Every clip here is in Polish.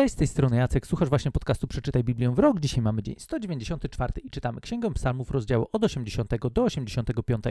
Cześć, z tej strony Jacek, słuchasz właśnie podcastu Przeczytaj Biblię w rok. Dzisiaj mamy dzień 194 i czytamy Księgę Psalmów rozdziału od 80 do 85.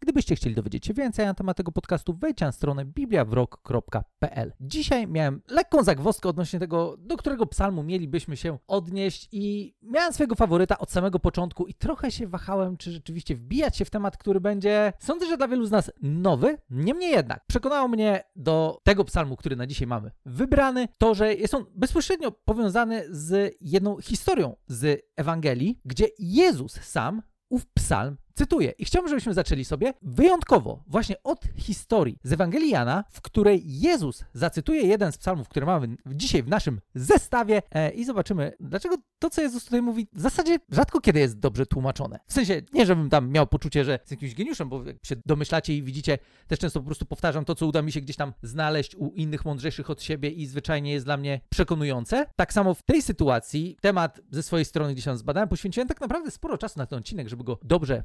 Gdybyście chcieli dowiedzieć się więcej na temat tego podcastu, wejdźcie na stronę bibliawrok.pl. Dzisiaj miałem lekką zagwozdkę odnośnie tego, do którego psalmu mielibyśmy się odnieść i miałem swojego faworyta od samego początku i trochę się wahałem, czy rzeczywiście wbijać się w temat, który będzie, sądzę, że dla wielu z nas nowy. Niemniej jednak przekonało mnie do tego psalmu, który na dzisiaj mamy wybrany, to, że jest on bezpośrednio powiązany z jedną historią z Ewangelii, gdzie Jezus sam ów psalm cytuję. I chciałbym, żebyśmy zaczęli sobie wyjątkowo właśnie od historii z Ewangelii Jana, w której Jezus zacytuje jeden z psalmów, który mamy dzisiaj w naszym zestawie e, i zobaczymy, dlaczego to, co Jezus tutaj mówi, w zasadzie rzadko kiedy jest dobrze tłumaczone. W sensie, nie żebym tam miał poczucie, że jest jakimś geniuszem, bo jak się domyślacie i widzicie, też często po prostu powtarzam to, co uda mi się gdzieś tam znaleźć u innych mądrzejszych od siebie i zwyczajnie jest dla mnie przekonujące. Tak samo w tej sytuacji temat ze swojej strony gdzieś tam zbadałem, poświęciłem tak naprawdę sporo czasu na ten odcinek, żeby go dobrze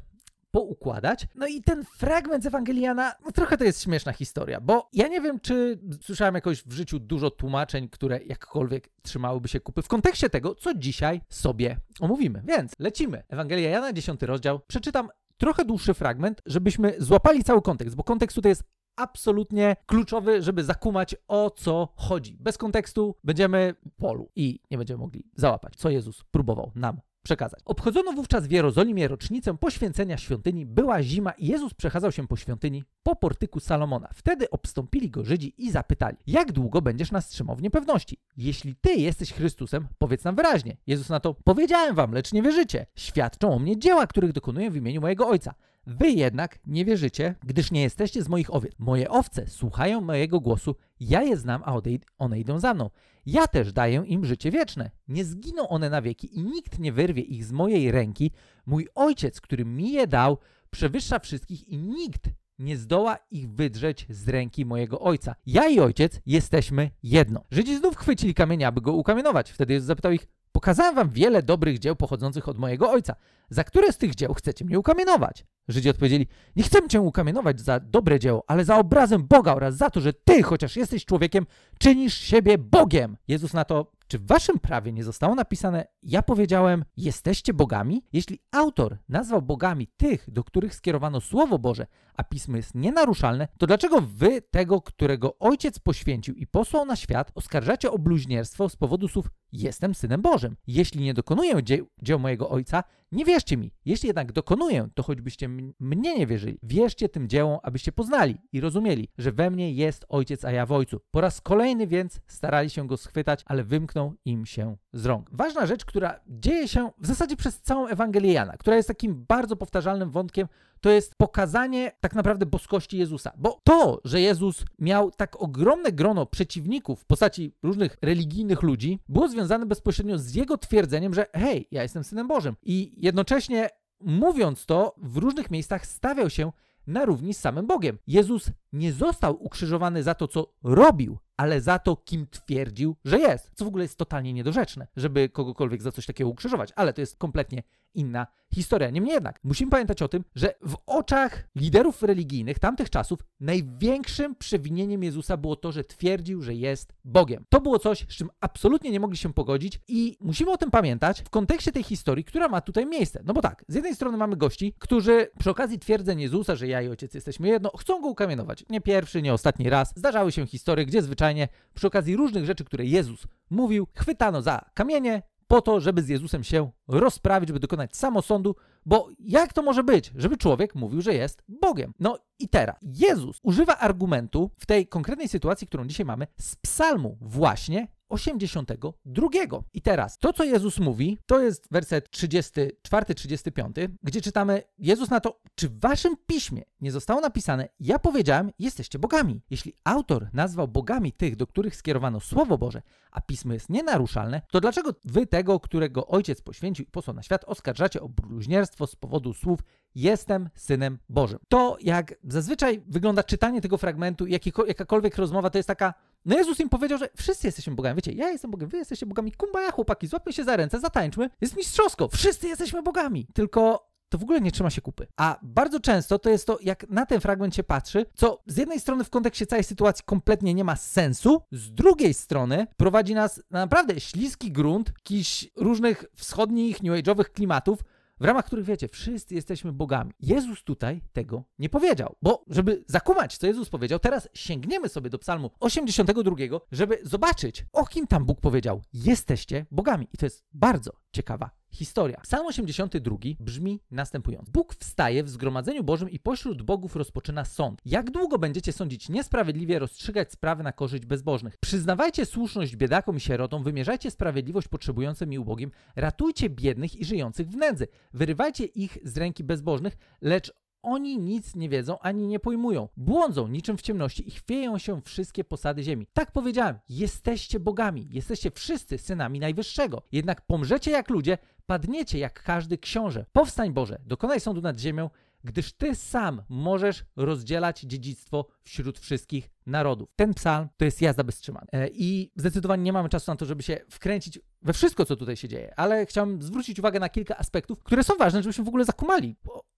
poukładać. No i ten fragment z Ewangeliana, no trochę to jest śmieszna historia, bo ja nie wiem, czy słyszałem jakoś w życiu dużo tłumaczeń, które jakkolwiek trzymałyby się kupy w kontekście tego, co dzisiaj sobie omówimy. Więc lecimy. Ewangelia Jana, 10 rozdział. Przeczytam trochę dłuższy fragment, żebyśmy złapali cały kontekst, bo kontekst tutaj jest absolutnie kluczowy, żeby zakumać o co chodzi. Bez kontekstu będziemy w polu i nie będziemy mogli załapać, co Jezus próbował nam przekazać. Obchodzono wówczas w Jerozolimie rocznicę poświęcenia świątyni. Była zima i Jezus przechadzał się po świątyni po portyku Salomona. Wtedy obstąpili go Żydzi i zapytali: Jak długo będziesz nas trzymał w niepewności? Jeśli ty jesteś Chrystusem, powiedz nam wyraźnie. Jezus na to: Powiedziałem wam, lecz nie wierzycie. Świadczą o mnie dzieła, których dokonuję w imieniu mojego Ojca. Wy jednak nie wierzycie, gdyż nie jesteście z moich owiec. Moje owce słuchają mojego głosu, ja je znam, a one idą za mną. Ja też daję im życie wieczne. Nie zginą one na wieki i nikt nie wyrwie ich z mojej ręki. Mój ojciec, który mi je dał, przewyższa wszystkich i nikt nie zdoła ich wydrzeć z ręki mojego ojca. Ja i ojciec jesteśmy jedno. Żydzi znów chwycili kamienia, aby go ukamienować. Wtedy Jezus zapytał ich, pokazałem wam wiele dobrych dzieł pochodzących od mojego ojca. Za które z tych dzieł chcecie mnie ukamienować? Żydzi odpowiedzieli: Nie chcemy cię ukamienować za dobre dzieło, ale za obrazem Boga oraz za to, że ty, chociaż jesteś człowiekiem, czynisz siebie Bogiem. Jezus na to: Czy w waszym prawie nie zostało napisane: Ja powiedziałem, jesteście bogami? Jeśli autor nazwał bogami tych, do których skierowano Słowo Boże, a pismo jest nienaruszalne, to dlaczego wy tego, którego ojciec poświęcił i posłał na świat, oskarżacie o bluźnierstwo z powodu słów: Jestem synem Bożym? Jeśli nie dokonuję dzieł, dzieł mojego ojca, nie wierzcie mi. Jeśli jednak dokonuję, to choćbyście mnie nie wierzyli. Wierzcie tym dziełom, abyście poznali i rozumieli, że we mnie jest ojciec, a ja w ojcu. Po raz kolejny więc starali się go schwytać, ale wymknął im się z rąk. Ważna rzecz, która dzieje się w zasadzie przez całą Ewangelię Jana, która jest takim bardzo powtarzalnym wątkiem, to jest pokazanie tak naprawdę boskości Jezusa. Bo to, że Jezus miał tak ogromne grono przeciwników w postaci różnych religijnych ludzi, było związane bezpośrednio z jego twierdzeniem, że hej, ja jestem synem Bożym. I jednocześnie mówiąc to, w różnych miejscach stawiał się na równi z samym Bogiem. Jezus nie został ukrzyżowany za to, co robił, ale za to, kim twierdził, że jest. Co w ogóle jest totalnie niedorzeczne, żeby kogokolwiek za coś takiego ukrzyżować, ale to jest kompletnie inna historia. Niemniej jednak, musimy pamiętać o tym, że w oczach liderów religijnych tamtych czasów największym przewinieniem Jezusa było to, że twierdził, że jest Bogiem. To było coś, z czym absolutnie nie mogli się pogodzić i musimy o tym pamiętać w kontekście tej historii, która ma tutaj miejsce. No bo tak, z jednej strony mamy gości, którzy przy okazji twierdzeń Jezusa, że ja i ojciec jesteśmy jedno, chcą go ukamienować. Nie pierwszy, nie ostatni raz. Zdarzały się historie, gdzie zwyczajnie przy okazji różnych rzeczy, które Jezus mówił, chwytano za kamienie, po to, żeby z Jezusem się rozprawić, żeby dokonać samosądu, bo jak to może być, żeby człowiek mówił, że jest Bogiem? No i teraz Jezus używa argumentu w tej konkretnej sytuacji, którą dzisiaj mamy, z psalmu właśnie 82. I teraz to, co Jezus mówi, to jest werset 34-35, gdzie czytamy: Jezus na to, czy w waszym piśmie nie zostało napisane: Ja powiedziałem, jesteście bogami. Jeśli autor nazwał bogami tych, do których skierowano Słowo Boże, a pismo jest nienaruszalne, to dlaczego wy tego, którego ojciec poświęcił posłał na świat, oskarżacie o bluźnierstwo z powodu słów Jestem synem Bożym. To, jak zazwyczaj wygląda czytanie tego fragmentu, jakakolwiek rozmowa, to jest taka. No Jezus im powiedział, że wszyscy jesteśmy bogami. Wiecie, ja jestem Bogiem, wy jesteście bogami. Kumbaya, chłopaki, złapmy się za ręce, zatańczmy. Jest mistrzowsko. Wszyscy jesteśmy bogami. Tylko to w ogóle nie trzyma się kupy. A bardzo często to jest to, jak na ten fragment się patrzy, co z jednej strony w kontekście całej sytuacji kompletnie nie ma sensu, z drugiej strony prowadzi nas na naprawdę śliski grunt jakichś różnych wschodnich, new age'owych klimatów, w ramach których wiecie, wszyscy jesteśmy bogami. Jezus tutaj tego nie powiedział, bo żeby zakumać, co Jezus powiedział, teraz sięgniemy sobie do Psalmu 82, żeby zobaczyć, o kim tam Bóg powiedział: Jesteście bogami. I to jest bardzo ciekawa historia. Psalm 82 brzmi następująco. Bóg wstaje w zgromadzeniu Bożym i pośród bogów rozpoczyna sąd. Jak długo będziecie sądzić niesprawiedliwie, rozstrzygać sprawy na korzyść bezbożnych? Przyznawajcie słuszność biedakom i sierotom, wymierzajcie sprawiedliwość potrzebującym i ubogim, ratujcie biednych i żyjących w nędzy. Wyrywajcie ich z ręki bezbożnych, lecz oni nic nie wiedzą ani nie pojmują. Błądzą niczym w ciemności i chwieją się wszystkie posady ziemi. Tak powiedziałem, jesteście bogami, jesteście wszyscy synami Najwyższego. Jednak pomrzecie jak ludzie, padniecie jak każdy książę. Powstań Boże, dokonaj sądu nad ziemią, gdyż Ty sam możesz rozdzielać dziedzictwo wśród wszystkich narodów. Ten psalm to jest jazda bez. E, I zdecydowanie nie mamy czasu na to, żeby się wkręcić we wszystko, co tutaj się dzieje, ale chciałem zwrócić uwagę na kilka aspektów, które są ważne, żebyśmy w ogóle zakumali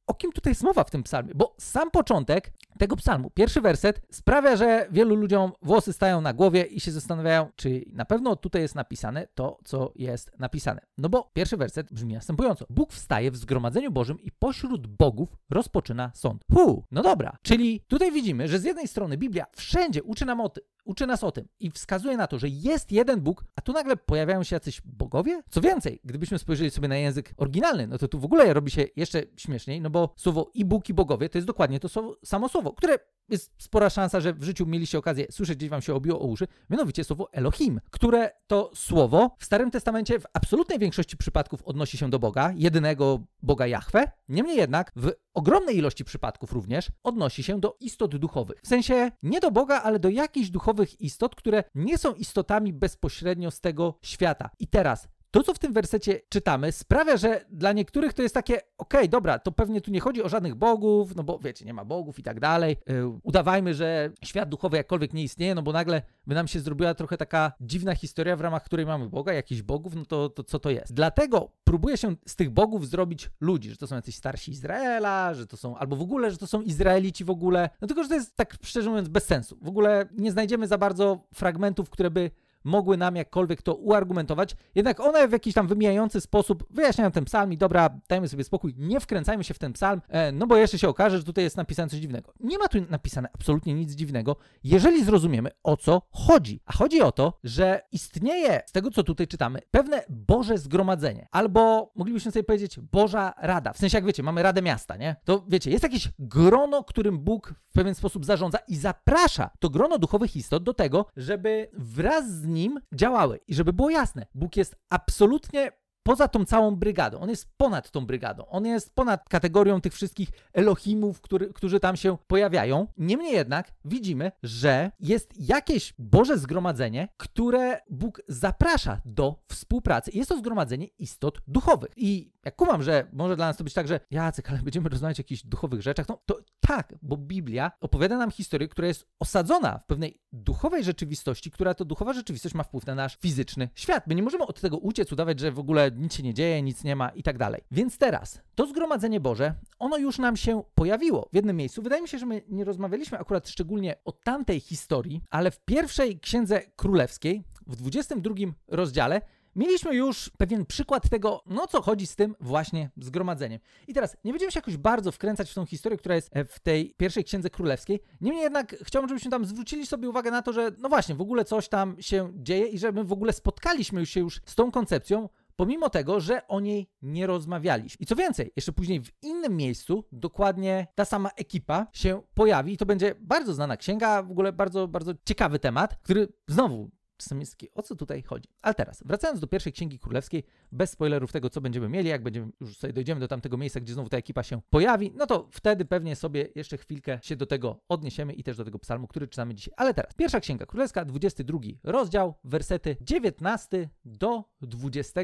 o kim tutaj jest mowa w tym psalmie? Bo sam początek tego psalmu, pierwszy werset, sprawia, że wielu ludziom włosy stają na głowie i się zastanawiają, czy na pewno tutaj jest napisane to, co jest napisane. No bo pierwszy werset brzmi następująco. Bóg wstaje w zgromadzeniu Bożym i pośród bogów rozpoczyna sąd. Hu, no dobra. Czyli tutaj widzimy, że z jednej strony Biblia wszędzie uczy nam o, uczy nas o tym i wskazuje na to, że jest jeden Bóg, a tu nagle pojawiają się jacyś bogowie? Co więcej, gdybyśmy spojrzeli sobie na język oryginalny, no to tu w ogóle robi się jeszcze śmieszniej, no bo słowo i Bóg i bogowie to jest dokładnie to słowo, samo słowo, które jest spora szansa, że w życiu mieliście okazję słyszeć, gdzieś wam się obiło o uszy, mianowicie słowo Elohim, które to słowo w Starym Testamencie w absolutnej większości przypadków odnosi się do Boga, jedynego Boga Jahwe, niemniej jednak w ogromnej ilości przypadków również odnosi się do istot duchowych. W sensie nie do Boga, ale do jakichś duchowych istot, które nie są istotami bezpośrednio z tego świata. I teraz to, co w tym wersecie czytamy, sprawia, że dla niektórych to jest takie, okej, okay, dobra, to pewnie tu nie chodzi o żadnych bogów, no bo wiecie, nie ma bogów i tak dalej. Yy, udawajmy, że świat duchowy jakkolwiek nie istnieje, no bo nagle by nam się zrobiła trochę taka dziwna historia, w ramach której mamy Boga, jakichś bogów, no to, to co to jest? Dlatego próbuje się z tych bogów zrobić ludzi, że to są jacyś starsi Izraela, że to są, albo w ogóle, że to są Izraelici w ogóle. No tylko, że to jest tak szczerze mówiąc bez sensu. W ogóle nie znajdziemy za bardzo fragmentów, które by mogły nam jakkolwiek to uargumentować, jednak one w jakiś tam wymijający sposób wyjaśniają ten psalm i dobra, dajmy sobie spokój, nie wkręcajmy się w ten psalm, e, no bo jeszcze się okaże, że tutaj jest napisane coś dziwnego. Nie ma tu napisane absolutnie nic dziwnego, jeżeli zrozumiemy o co chodzi. A chodzi o to, że istnieje, z tego co tutaj czytamy, pewne Boże zgromadzenie, albo moglibyśmy sobie powiedzieć Boża Rada. W sensie, jak wiecie, mamy Radę Miasta, nie? To wiecie, jest jakieś grono, którym Bóg w pewien sposób zarządza i zaprasza to grono duchowych istot do tego, żeby wraz z nim działały. I żeby było jasne, Bóg jest absolutnie poza tą całą brygadą. On jest ponad tą brygadą. On jest ponad kategorią tych wszystkich Elohimów, który, którzy tam się pojawiają. Niemniej jednak widzimy, że jest jakieś Boże zgromadzenie, które Bóg zaprasza do współpracy. Jest to zgromadzenie istot duchowych. I jak kumam, że może dla nas to być tak, że Jacek, ale będziemy rozmawiać o jakichś duchowych rzeczach, no to tak, bo Biblia opowiada nam historię, która jest osadzona w pewnej duchowej rzeczywistości, która to duchowa rzeczywistość ma wpływ na nasz fizyczny świat. My nie możemy od tego uciec, udawać, że w ogóle nic się nie dzieje, nic nie ma i tak dalej. Więc teraz, to zgromadzenie Boże, ono już nam się pojawiło w jednym miejscu. Wydaje mi się, że my nie rozmawialiśmy akurat szczególnie o tamtej historii, ale w pierwszej księdze królewskiej, w 22 rozdziale, Mieliśmy już pewien przykład tego, no co chodzi z tym właśnie zgromadzeniem. I teraz nie będziemy się jakoś bardzo wkręcać w tą historię, która jest e, w tej pierwszej księdze królewskiej. Niemniej jednak chciałbym, żebyśmy tam zwrócili sobie uwagę na to, że no właśnie, w ogóle coś tam się dzieje i że my w ogóle spotkaliśmy się już z tą koncepcją, pomimo tego, że o niej nie rozmawialiśmy. I co więcej, jeszcze później w innym miejscu dokładnie ta sama ekipa się pojawi i to będzie bardzo znana księga, w ogóle bardzo, bardzo ciekawy temat, który znowu czasem jest taki, o co tutaj chodzi. Ale teraz, wracając do pierwszej Księgi Królewskiej, bez spoilerów tego, co będziemy mieli, jak będziemy, już sobie dojdziemy do tamtego miejsca, gdzie znowu ta ekipa się pojawi, no to wtedy pewnie sobie jeszcze chwilkę się do tego odniesiemy i też do tego psalmu, który czytamy dzisiaj. Ale teraz, pierwsza Księga Królewska, 22 rozdział, wersety 19 do 20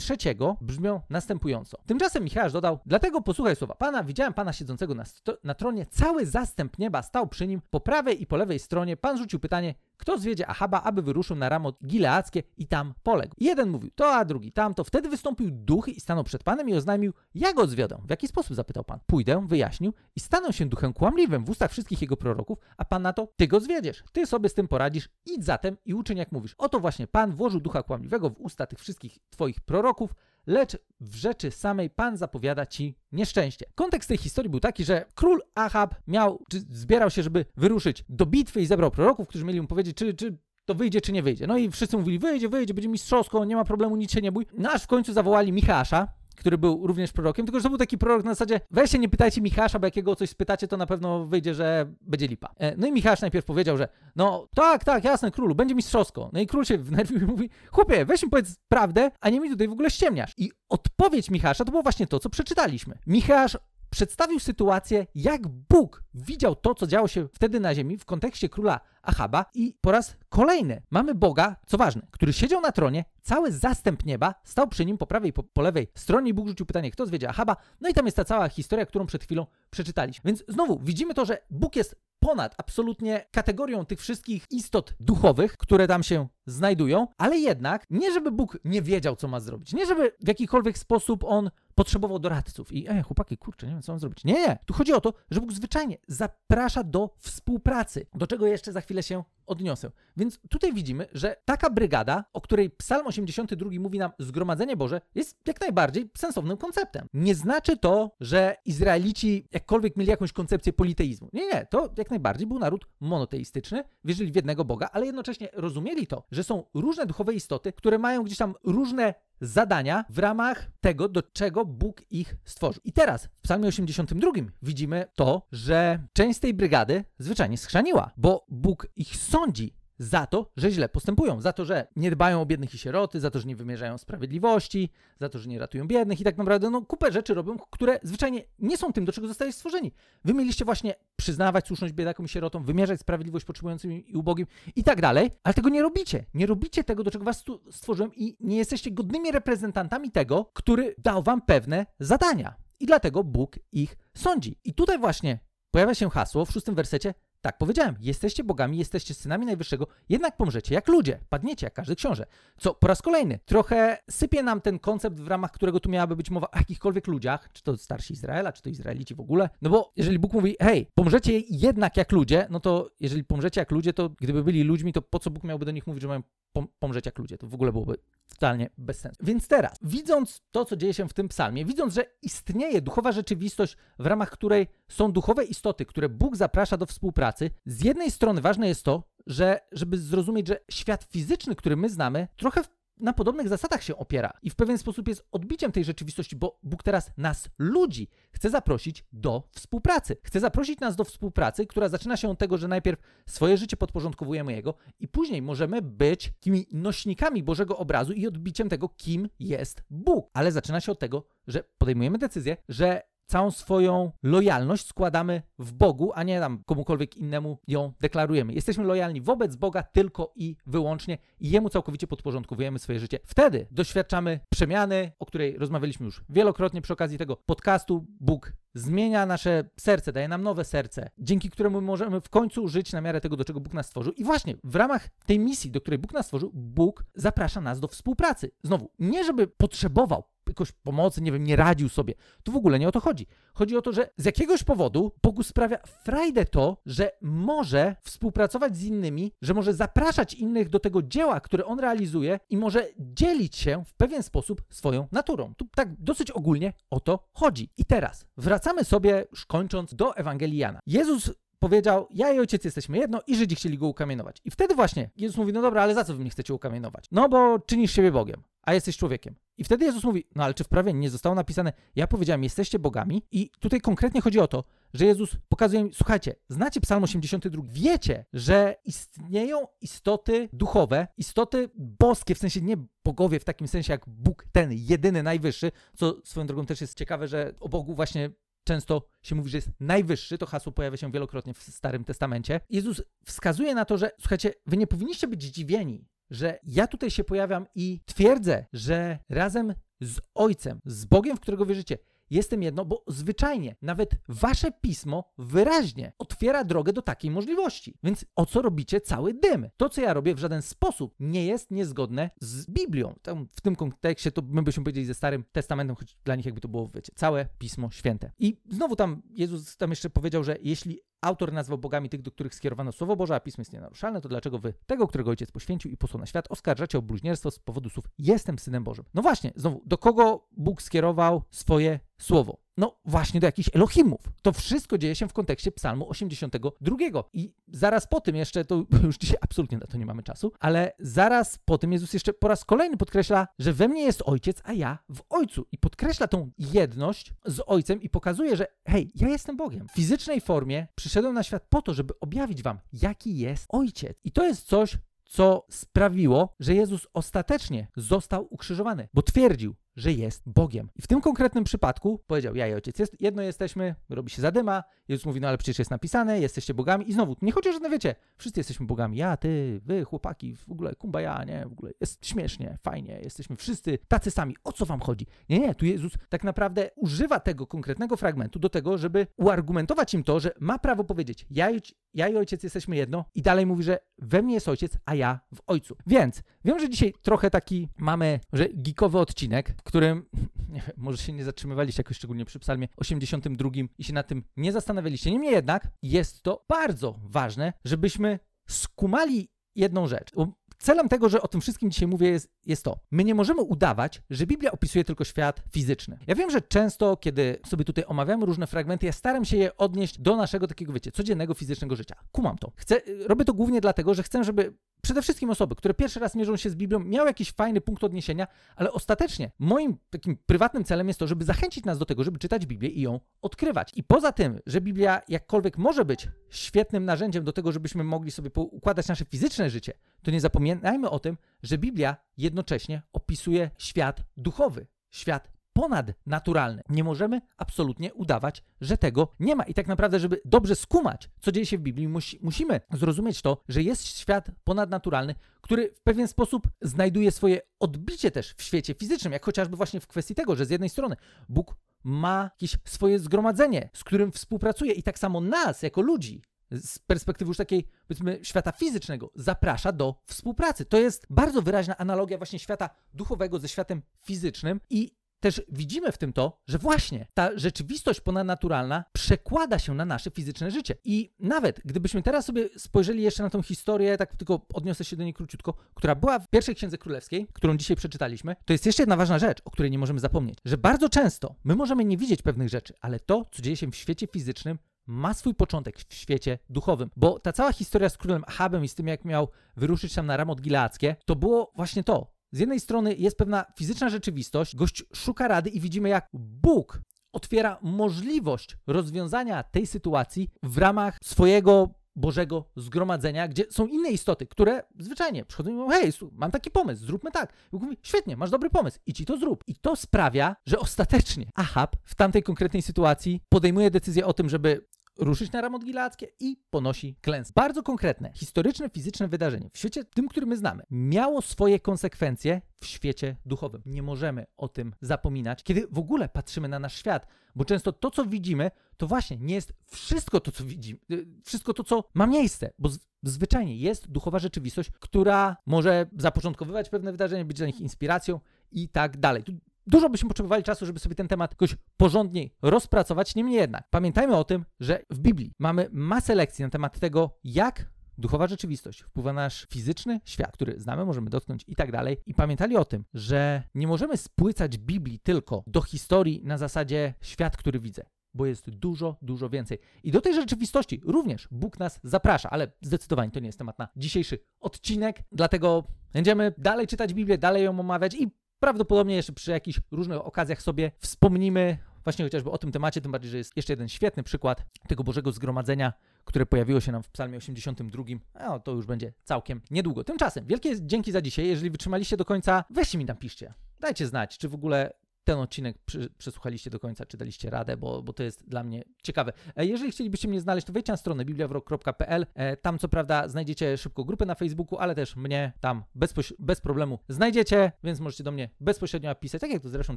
trzeciego brzmią następująco. Tymczasem Michał dodał, dlatego posłuchaj słowa Pana, widziałem Pana siedzącego na, na tronie, cały zastęp nieba stał przy nim, po prawej i po lewej stronie. Pan rzucił pytanie, kto zwiedzie Ahaba, aby wyruszył na Ramot Gileackie i tam poległ. Jeden mówił to, a drugi tamto. Wtedy wystąpił duch i stanął przed Panem i oznajmił, ja go zwiodę. W jaki sposób? zapytał Pan. Pójdę, wyjaśnił i stanę się duchem kłamliwym w ustach wszystkich jego proroków, a Pan na to, ty go zwiedziesz. Ty sobie z tym poradzisz, idź zatem i uczyń jak mówisz. Oto właśnie Pan włożył ducha kłamliwego w usta tych wszystkich twoich proroków, lecz w rzeczy samej Pan zapowiada ci nieszczęście. Kontekst tej historii był taki, że król Ahab miał, czy zbierał się, żeby wyruszyć do bitwy i zebrał proroków, którzy mieli mu powiedzieć, czy, czy to wyjdzie, czy nie wyjdzie. No i wszyscy mówili, wyjdzie, wyjdzie, będzie mistrzowsko, nie ma problemu, nic się nie bój. No aż w końcu zawołali Michała, który był również prorokiem, tylko że to był taki prorok na zasadzie, weźcie, nie pytajcie Michała, bo jakiego coś spytacie, to na pewno wyjdzie, że będzie lipa. E, no i Michał najpierw powiedział, że no tak, tak, jasne, królu, będzie mistrzowsko. No i król się wnerwił i mówi, chłopie, weź mi powiedz prawdę, a nie mi tutaj w ogóle ściemniasz. I odpowiedź Michała to było właśnie to, co przeczytaliśmy. Michał przedstawił sytuację, jak Bóg widział to, co działo się wtedy na ziemi w kontekście króla Achaba i po raz kolejny mamy Boga, co ważne, który siedział na tronie, cały zastęp nieba stał przy nim po prawej i po, po lewej stronie i Bóg rzucił pytanie, kto zwiedzie Achaba, no i tam jest ta cała historia, którą przed chwilą przeczytaliśmy. Więc znowu widzimy to, że Bóg jest ponad absolutnie kategorią tych wszystkich istot duchowych, które tam się znajdują, ale jednak nie żeby Bóg nie wiedział, co ma zrobić, nie żeby w jakikolwiek sposób on potrzebował doradców i ej, chłopaki, kurczę, nie wiem, co mam zrobić. Nie, nie, tu chodzi o to, że Bóg zwyczajnie zaprasza do współpracy, do czego jeszcze za chwilę się odniosę. Więc tutaj widzimy, że taka brygada, o której Psalm 82 mówi nam Zgromadzenie Boże, jest jak najbardziej sensownym konceptem. Nie znaczy to, że Izraelici jakkolwiek mieli jakąś koncepcję politeizmu. Nie, nie, to jak najbardziej był naród monoteistyczny, wierzyli w jednego Boga, ale jednocześnie rozumieli to, że są różne duchowe istoty, które mają gdzieś tam różne zadania w ramach tego, do czego Bóg ich stworzył. I teraz w Psalmie 82 widzimy to, że część z tej brygady zwyczajnie schrzaniła, bo Bóg ich sądzi za to, że źle postępują, za to, że nie dbają o biednych i sieroty, za to, że nie wymierzają sprawiedliwości, za to, że nie ratują biednych i tak naprawdę no, kupę rzeczy robią, które zwyczajnie nie są tym, do czego zostali stworzeni. Wy mieliście właśnie przyznawać słuszność biedakom i sierotom, wymierzać sprawiedliwość potrzebującym i ubogim i tak dalej, ale tego nie robicie. Nie robicie tego, do czego was tu stworzyłem i nie jesteście godnymi reprezentantami tego, który dał wam pewne zadania. I dlatego Bóg ich sądzi. I tutaj właśnie pojawia się hasło w szóstym wersecie tak, powiedziałem, jesteście bogami, jesteście synami Najwyższego, jednak pomrzecie jak ludzie, padniecie jak każdy książę. Co po raz kolejny trochę sypie nam ten koncept, w ramach którego tu miałaby być mowa o jakichkolwiek ludziach, czy to starsi Izraela, czy to Izraelici w ogóle. No bo jeżeli Bóg mówi, hej, pomrzecie jednak jak ludzie, no to jeżeli pomrzecie jak ludzie, to gdyby byli ludźmi, to po co Bóg miałby do nich mówić, że mają pom pomrzeć jak ludzie? To w ogóle byłoby totalnie bez sensu. Więc teraz, widząc to, co dzieje się w tym psalmie, widząc, że istnieje duchowa rzeczywistość, w ramach której są duchowe istoty, które Bóg zaprasza do współpracy, z jednej strony ważne jest to, że żeby zrozumieć, że świat fizyczny, który my znamy, trochę na podobnych zasadach się opiera i w pewien sposób jest odbiciem tej rzeczywistości, bo Bóg teraz nas, ludzi, chce zaprosić do współpracy. Chce zaprosić nas do współpracy, która zaczyna się od tego, że najpierw swoje życie podporządkowujemy Jego i później możemy być takimi nośnikami Bożego obrazu i odbiciem tego, kim jest Bóg. Ale zaczyna się od tego, że podejmujemy decyzję, że całą swoją lojalność składamy w Bogu, a nie tam komukolwiek innemu ją deklarujemy. Jesteśmy lojalni wobec Boga tylko i wyłącznie i Jemu całkowicie podporządkowujemy swoje życie. Wtedy doświadczamy przemiany, o której rozmawialiśmy już wielokrotnie przy okazji tego podcastu. Bóg zmienia nasze serce, daje nam nowe serce, dzięki któremu możemy w końcu żyć na miarę tego, do czego Bóg nas stworzył. I właśnie w ramach tej misji, do której Bóg nas stworzył, Bóg zaprasza nas do współpracy. Znowu, nie żeby potrzebował jakoś pomocy, nie wiem, nie radził sobie. Tu w ogóle nie o to chodzi. Chodzi o to, że z jakiegoś powodu Bogu sprawia frajdę to, że może współpracować z innymi, że może zapraszać innych do tego dzieła, które on realizuje i może dzielić się w pewien sposób swoją naturą. Tu tak dosyć ogólnie o to chodzi. I teraz wracamy sobie, już kończąc, do Ewangelii Jana. Jezus powiedział, ja i ojciec jesteśmy jedno i Żydzi chcieli go ukamienować. I wtedy właśnie Jezus mówi, no dobra, ale za co wy mnie chcecie ukamienować? No bo czynisz siebie Bogiem, a jesteś człowiekiem. I wtedy Jezus mówi, no ale czy w prawie nie zostało napisane, ja powiedziałem, jesteście bogami? I tutaj konkretnie chodzi o to, że Jezus pokazuje mi, słuchajcie, znacie Psalm 82, wiecie, że istnieją istoty duchowe, istoty boskie, w sensie nie bogowie w takim sensie jak Bóg, ten jedyny, najwyższy, co swoją drogą też jest ciekawe, że o Bogu właśnie często się mówi, że jest najwyższy, to hasło pojawia się wielokrotnie w Starym Testamencie. Jezus wskazuje na to, że słuchajcie, wy nie powinniście być zdziwieni, że ja tutaj się pojawiam i twierdzę, że razem z Ojcem, z Bogiem, w którego wierzycie, jestem jedno, bo zwyczajnie nawet wasze pismo wyraźnie otwiera drogę do takiej możliwości. Więc o co robicie cały dym? To, co ja robię, w żaden sposób nie jest niezgodne z Biblią. W tym kontekście to my byśmy powiedzieli ze Starym Testamentem, choć dla nich jakby to było, wiecie, całe Pismo Święte. I znowu tam Jezus tam jeszcze powiedział, że jeśli autor nazwał bogami tych, do których skierowano Słowo Boże, a Pismo jest nienaruszalne, to dlaczego wy tego, którego Ojciec poświęcił i posłał na świat, oskarżacie o bluźnierstwo z powodu słów jestem Synem Bożym? No właśnie, znowu, do kogo Bóg skierował swoje Słowo? No właśnie do jakichś Elohimów. To wszystko dzieje się w kontekście Psalmu 82. I zaraz po tym jeszcze, to już dzisiaj absolutnie na to nie mamy czasu, ale zaraz po tym Jezus jeszcze po raz kolejny podkreśla, że we mnie jest Ojciec, a ja w Ojcu. I podkreśla tą jedność z Ojcem i pokazuje, że hej, ja jestem Bogiem. W fizycznej formie przyszedłem na świat po to, żeby objawić wam, jaki jest Ojciec. I to jest coś, co sprawiło, że Jezus ostatecznie został ukrzyżowany, bo twierdził, że jest Bogiem. I w tym konkretnym przypadku powiedział, ja i ojciec, jest, jedno jesteśmy, robi się zadyma, Jezus mówi, no ale przecież jest napisane, jesteście bogami i znowu, nie chodzi o żadne, wiecie, wszyscy jesteśmy bogami, ja, ty, wy, chłopaki, w ogóle kumbaya, nie, w ogóle jest śmiesznie, fajnie, jesteśmy wszyscy tacy sami, o co wam chodzi? Nie, nie, tu Jezus tak naprawdę używa tego konkretnego fragmentu do tego, żeby uargumentować im to, że ma prawo powiedzieć, ja, ja i ojciec jesteśmy jedno i dalej mówi, że we mnie jest ojciec, a ja w ojcu. Więc wiem, że dzisiaj trochę taki mamy, że geekowy odcinek, w którym nie wiem, może się nie zatrzymywaliście jakoś szczególnie przy psalmie 82 i się nad tym nie zastanawialiście. Niemniej jednak jest to bardzo ważne, żebyśmy skumali jedną rzecz. Celem tego, że o tym wszystkim dzisiaj mówię, jest, jest to. My nie możemy udawać, że Biblia opisuje tylko świat fizyczny. Ja wiem, że często, kiedy sobie tutaj omawiamy różne fragmenty, ja staram się je odnieść do naszego takiego, wiecie, codziennego fizycznego życia. Kumam to. Chcę, robię to głównie dlatego, że chcę, żeby przede wszystkim osoby, które pierwszy raz mierzą się z Biblią, miały jakiś fajny punkt odniesienia, ale ostatecznie moim takim prywatnym celem jest to, żeby zachęcić nas do tego, żeby czytać Biblię i ją odkrywać. I poza tym, że Biblia jakkolwiek może być świetnym narzędziem do tego, żebyśmy mogli sobie układać nasze fizyczne życie, to nie zapominajmy o tym, że Biblia jednocześnie opisuje świat duchowy, świat ponadnaturalny. Nie możemy absolutnie udawać, że tego nie ma. I tak naprawdę, żeby dobrze skumać, co dzieje się w Biblii, musi, musimy zrozumieć to, że jest świat ponadnaturalny, który w pewien sposób znajduje swoje odbicie też w świecie fizycznym, jak chociażby właśnie w kwestii tego, że z jednej strony Bóg ma jakieś swoje zgromadzenie, z którym współpracuje i tak samo nas, jako ludzi, z perspektywy już takiej, powiedzmy, świata fizycznego, zaprasza do współpracy. To jest bardzo wyraźna analogia właśnie świata duchowego ze światem fizycznym i też widzimy w tym to, że właśnie ta rzeczywistość ponadnaturalna przekłada się na nasze fizyczne życie. I nawet gdybyśmy teraz sobie spojrzeli jeszcze na tą historię, tak tylko odniosę się do niej króciutko, która była w pierwszej księdze królewskiej, którą dzisiaj przeczytaliśmy, to jest jeszcze jedna ważna rzecz, o której nie możemy zapomnieć, że bardzo często my możemy nie widzieć pewnych rzeczy, ale to, co dzieje się w świecie fizycznym, ma swój początek w świecie duchowym. Bo ta cała historia z królem Ahabem i z tym, jak miał wyruszyć tam na Ramot Gileackie, to było właśnie to. Z jednej strony jest pewna fizyczna rzeczywistość, gość szuka rady i widzimy, jak Bóg otwiera możliwość rozwiązania tej sytuacji w ramach swojego Bożego zgromadzenia, gdzie są inne istoty, które zwyczajnie przychodzą i mówią, hej, mam taki pomysł, zróbmy tak. I mówi, świetnie, masz dobry pomysł, i ci to zrób. I to sprawia, że ostatecznie Ahab w tamtej konkretnej sytuacji podejmuje decyzję o tym, żeby ruszyć na Ramot Gilackie i ponosi klęskę. Bardzo konkretne, historyczne, fizyczne wydarzenie w świecie tym, który my znamy, miało swoje konsekwencje w świecie duchowym. Nie możemy o tym zapominać, kiedy w ogóle patrzymy na nasz świat, bo często to, co widzimy, to właśnie nie jest wszystko to, co widzimy, y, wszystko to, co ma miejsce, bo zwyczajnie jest duchowa rzeczywistość, która może zapoczątkowywać pewne wydarzenia, być dla nich inspiracją i tak dalej. Tu Dużo byśmy potrzebowali czasu, żeby sobie ten temat jakoś porządniej rozpracować. Niemniej jednak, pamiętajmy o tym, że w Biblii mamy masę lekcji na temat tego, jak duchowa rzeczywistość wpływa na nasz fizyczny świat, który znamy, możemy dotknąć i tak dalej. I pamiętali o tym, że nie możemy spłycać Biblii tylko do historii na zasadzie świat, który widzę bo jest dużo, dużo więcej. I do tej rzeczywistości również Bóg nas zaprasza, ale zdecydowanie to nie jest temat na dzisiejszy odcinek, dlatego będziemy dalej czytać Biblię, dalej ją omawiać i Prawdopodobnie jeszcze przy jakichś różnych okazjach sobie wspomnimy właśnie chociażby o tym temacie, tym bardziej, że jest jeszcze jeden świetny przykład tego Bożego Zgromadzenia, które pojawiło się nam w Psalmie 82. No, to już będzie całkiem niedługo. Tymczasem, wielkie dzięki za dzisiaj. Jeżeli wytrzymaliście do końca, weźcie mi tam piszcie. Dajcie znać, czy w ogóle ten odcinek przesłuchaliście do końca, czy daliście radę, bo, bo to jest dla mnie ciekawe. E, jeżeli chcielibyście mnie znaleźć, to wejdźcie na stronę bibliawrok.pl. E, tam co prawda znajdziecie szybko grupę na Facebooku, ale też mnie tam bezpoś- bez problemu znajdziecie, więc możecie do mnie bezpośrednio napisać, tak jak to zresztą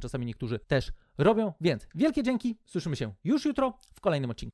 czasami niektórzy też robią. Więc wielkie dzięki, słyszymy się już jutro w kolejnym odcinku.